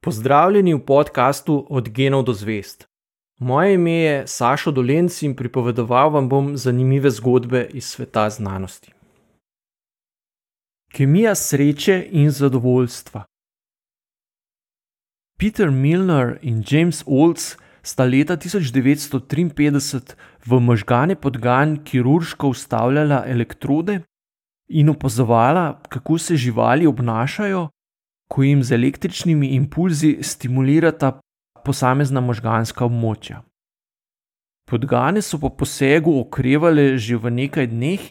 Pozdravljeni v podkastu Od genov do zvest. Moje ime je Sašo Dolenc in pripovedoval vam bom zanimive zgodbe iz sveta znanosti. Kemija sreče in zadovoljstva. Peter Milner in James Olds sta leta 1953 v možgane podgan kirurško vstavljala elektrode in opazovala, kako se živali obnašajo, ko jim z električnimi impulzi stimulirata posamezna možganska območja. Podgane so po posegu okrevale že v nekaj dneh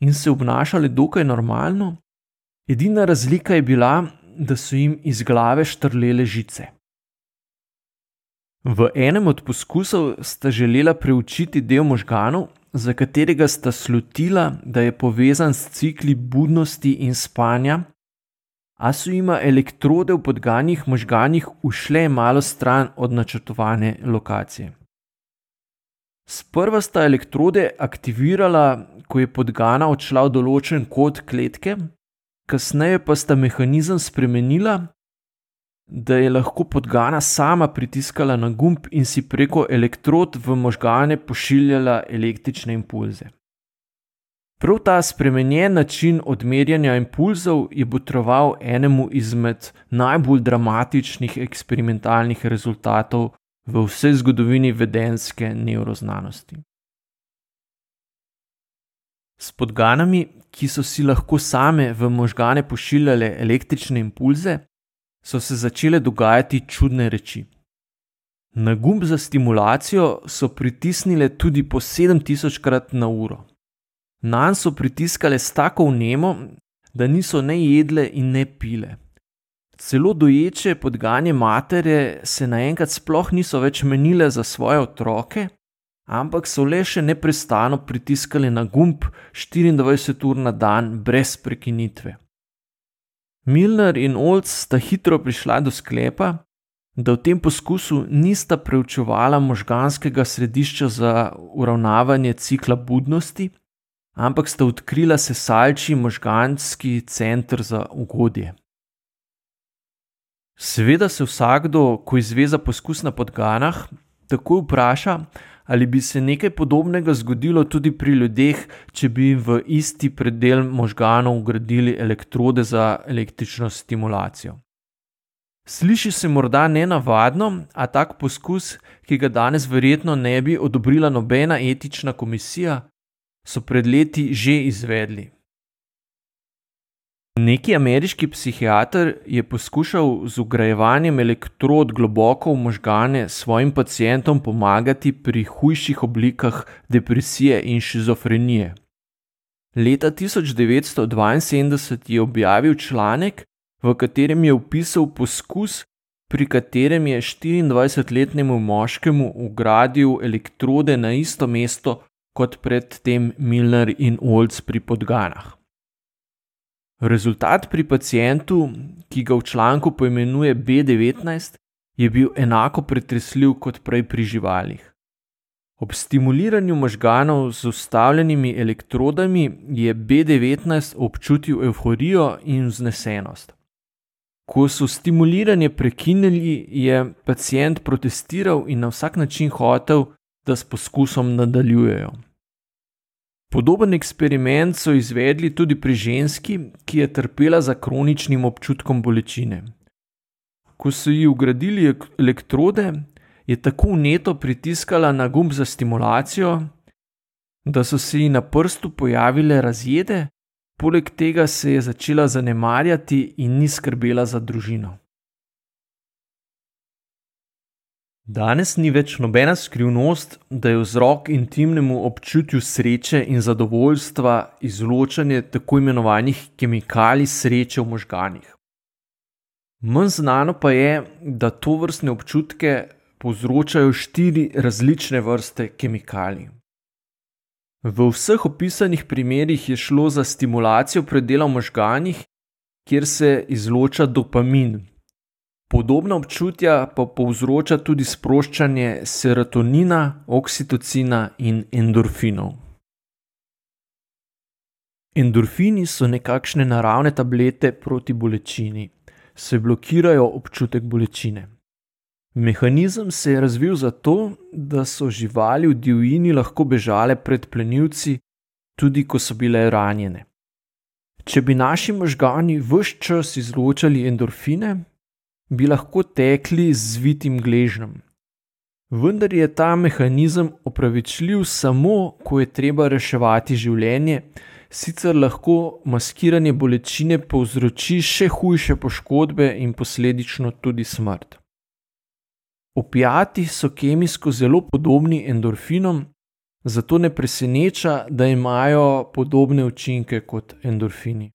in se obnašale dokaj normalno, edina razlika je bila, da so jim iz glave štrlele žice. V enem od poskusov sta želela preučiti del možganov, za katerega sta slutila, da je povezan s cikli budnosti in spanja, a so jima elektrode v podganjih možganjih ušle malo stran od načrtovane lokacije. Sprva sta elektrode aktivirala, ko je podgana odšla v določen kot kletke, kasneje pa sta mehanizem spremenila, da je lahko podgana sama pritiskala na gumb in si preko elektrod v možgane pošiljala električne impulze. Prav ta spremenjen način odmerjanja impulzov je botroval enemu izmed najbolj dramatičnih eksperimentalnih rezultatov v vsej zgodovini vedenske neuroznanosti. S podganami, ki so si lahko same v možgane pošiljale električne impulze, so se začele dogajati čudne reči. Na gumb za stimulacijo so pritisnile tudi po 7000 krat na uro. Na so pritiskale s tako vnemo, da niso ne jedle in ne pile. Celo doječe podganje matere se naenkrat sploh niso več menile za svoje otroke, ampak so le še neprestano pritiskale na gumb 24 ur na dan brez prekinitve. Milner in Olds sta hitro prišla do sklepa, da v tem poskusu nista preučevala možganskega središča za uravnavanje cikla budnosti, ampak sta odkrila sesalči možganski center za ugodje. Seveda se vsakdo, ko izve za poskus na podganah, takoj vpraša, ali bi se nekaj podobnega zgodilo tudi pri ljudeh, če bi v isti predel možganov ugradili elektrode za električno stimulacijo. Sliši se morda nenavadno, a tak poskus, ki ga danes verjetno ne bi odobrila nobena etična komisija, so pred leti že izvedli. Neki ameriški psihiater je poskušal z ugrajevanjem elektrod globoko v možgane svojim pacijentom pomagati pri hujših oblikah depresije in šizofrenije. Leta 1972 je objavil članek, v katerem je opisal poskus, pri katerem je 24-letnemu moškemu ugradil elektrode na isto mesto kot predtem Milner in Olds pri podganah. Rezultat pri pacijentu, ki ga v članku poimenuje B19, je bil enako pretresljiv kot prej pri živalih. Ob stimuliranju možganov z ustavljenimi elektrodami je B19 občutil euforijo in vznesenost. Ko so stimuliranje prekinili, je pacijent protestiral in na vsak način hotel, da s poskusom nadaljujejo. Podoben eksperiment so izvedli tudi pri ženski, ki je trpela za kroničnim občutkom bolečine. Ko so ji ugradili elektrode, je tako vneto pritiskala na gumb za stimulacijo, da so se ji na prstu pojavile razjede, poleg tega se je začela zanemarjati in ni skrbela za družino. Danes ni več nobena skrivnost, da je vzrok intimnemu občutju sreče in zadovoljstva izločanje tako imenovanih kemikalij sreče v možganjih. Manj znano pa je, da to vrstne občutke povzročajo štiri različne vrste kemikalij. V vseh opisanih primerih je šlo za stimulacijo predela v možganjih, kjer se izloča dopamin, Podobna občutja pa povzroča tudi sproščanje serotonina, oksitocina in endorfinov. Endorfini so nekakšne naravne tablete proti bolečini. se blokirajo občutek bolečine. Mehanizem se je razvil zato, da so živali v divjini lahko bežale pred plenilci, tudi ko so bile ranjene. Če bi naši možgani vse čas izločali endorfine, bi lahko tekli z vitim gležnjem. Vendar je ta mehanizem opravičljiv samo, ko je treba reševati življenje, sicer lahko maskiranje bolečine povzroči še hujše poškodbe in posledično tudi smrt. Opijati so kemijsko zelo podobni endorfinom, zato ne preseneča, da imajo podobne učinke kot endorfini.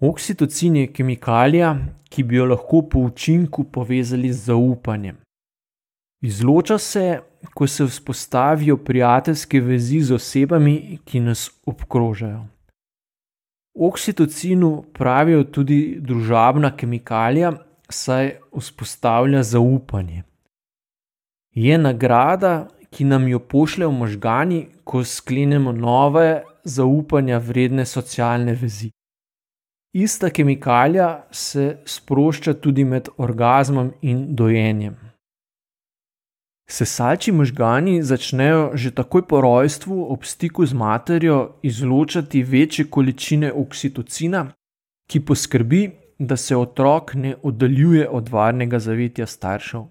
Oksitocin je kemikalija, ki bi jo lahko po učinku povezali z zaupanjem. Izloča se, ko se vzpostavijo prijateljske vezi z osebami, ki nas obkrožajo. Oksitocinu pravijo tudi družabna kemikalija, saj vzpostavlja zaupanje. Je nagrada, ki nam jo pošljejo možgani, ko sklenemo nove, zaupanja vredne socialne vezi. Ista kemikalija se sprošča tudi med orgasmom in dojenjem. Sesalči možgani začnejo že takoj po rojstvu ob stiku z materjo izločati večje količine oksitocina, ki poskrbi, da se otrok ne oddaljuje od varnega zavetja staršev.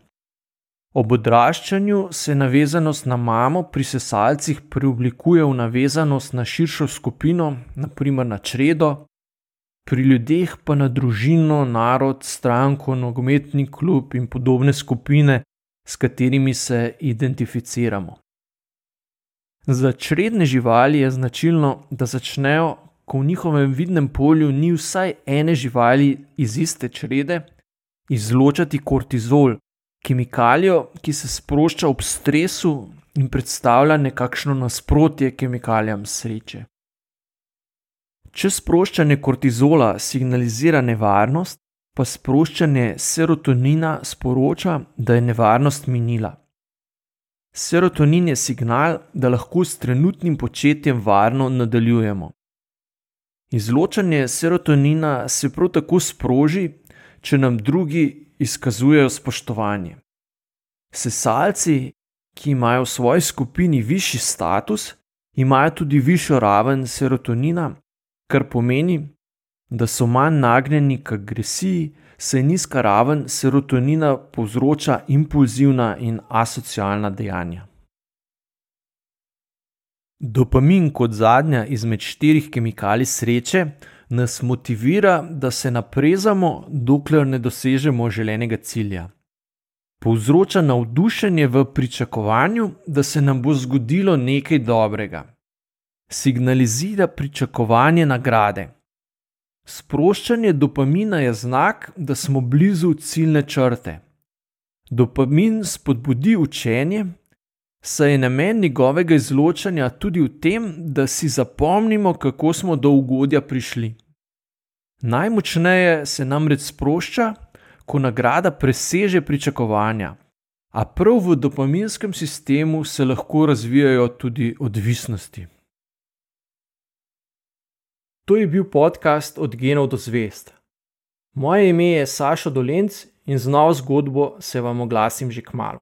Ob odraščanju se navezanost na mamo pri sesalcih preoblikuje v navezanost na širšo skupino, naprimer na čredo, pri ljudeh pa na družino, narod, stranko, nogometni klub in podobne skupine, s katerimi se identificiramo. Za čredne živali je značilno, da začnejo, ko v njihovem vidnem polju ni vsaj ene živali iz iste črede, izločati kortizol, kemikalijo, ki se sprošča ob stresu in predstavlja nekakšno nasprotje kemikalijam sreče. Če sproščanje kortizola signalizira nevarnost, pa sproščanje serotonina sporoča, da je nevarnost minila. Serotonin je signal, da lahko s trenutnim početjem varno nadaljujemo. Izločanje serotonina se prav tako sproži, če nam drugi izkazujejo spoštovanje. Sesalci, ki imajo v svoji skupini višji status, imajo tudi višjo raven serotonina, kar pomeni, da so manj nagnjeni k agresiji, saj nizka raven serotonina povzroča impulzivna in asocialna dejanja. Dopamin kot zadnja izmed štirih kemikalij sreče nas motivira, da se naprezamo, dokler ne dosežemo želenega cilja. Povzroča navdušenje v pričakovanju, da se nam bo zgodilo nekaj dobrega. Signalizira pričakovanje nagrade. Sproščanje dopamina je znak, da smo blizu ciljne črte. Dopamin spodbudi učenje, saj je namen njegovega izločanja tudi v tem, da si zapomnimo, kako smo do ugodja prišli. Najmočneje se namreč sprošča, ko nagrada preseže pričakovanja, a prav v dopaminskem sistemu se lahko razvijajo tudi odvisnosti. To je bil podcast Od genov do zvest. Moje ime je Saša Dolenc in z novo zgodbo se vam oglasim že k malu.